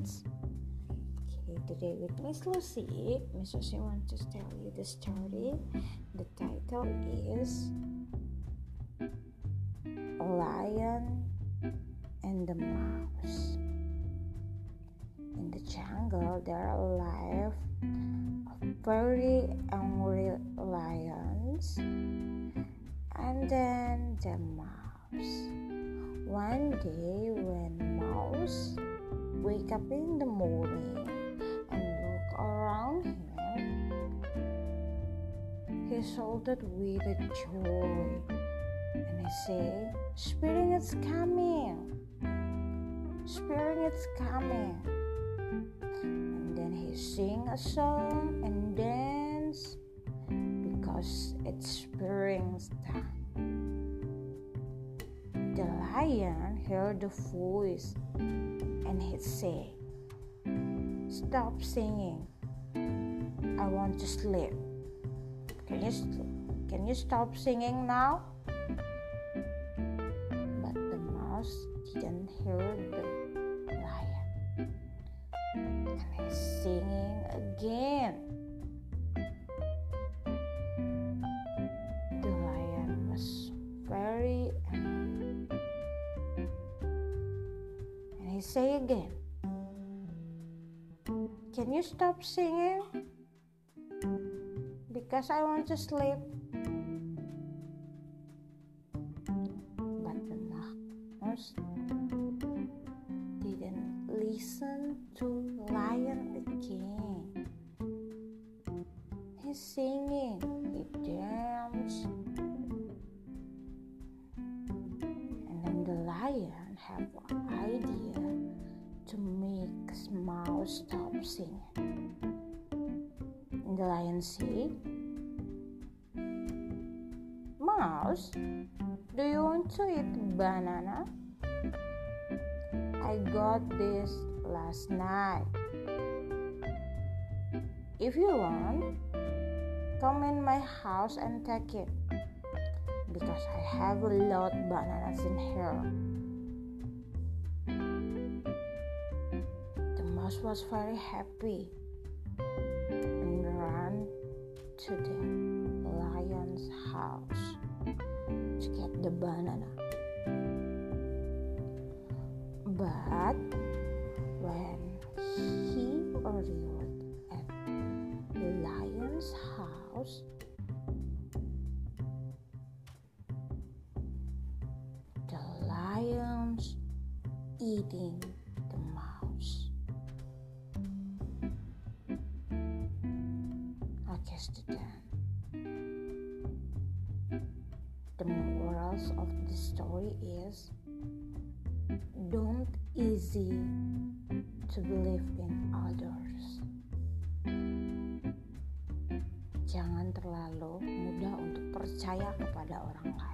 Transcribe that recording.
lions. Okay, today with Miss Lucy. Miss Lucy wants to tell you the story. The title is A Lion and the Mouse. In the jungle, there are alive very angry lions and then the mouse. One day when mouse wake up in the morning and look around him, he shouted with joy and he say, Spring is coming, spring is coming. And then he sing a song and dance because it's spring time the lion heard the voice and he said, Stop singing. I want to sleep. Can you, can you stop singing now? But the mouse didn't hear the lion. And he's singing again. Say again, Can you stop singing? Because I want to sleep. But the mouse didn't listen to lion again. He's singing, then have an idea to make mouse stop singing. The lion said, Mouse, do you want to eat banana? I got this last night. If you want, come in my house and take it because I have a lot bananas in here. The was very happy and ran to the lion's house to get the banana. But when he arrived at the lion's house, the lions eating The The morals of the story is don't easy to believe in others. Jangan terlalu mudah untuk percaya kepada orang lain.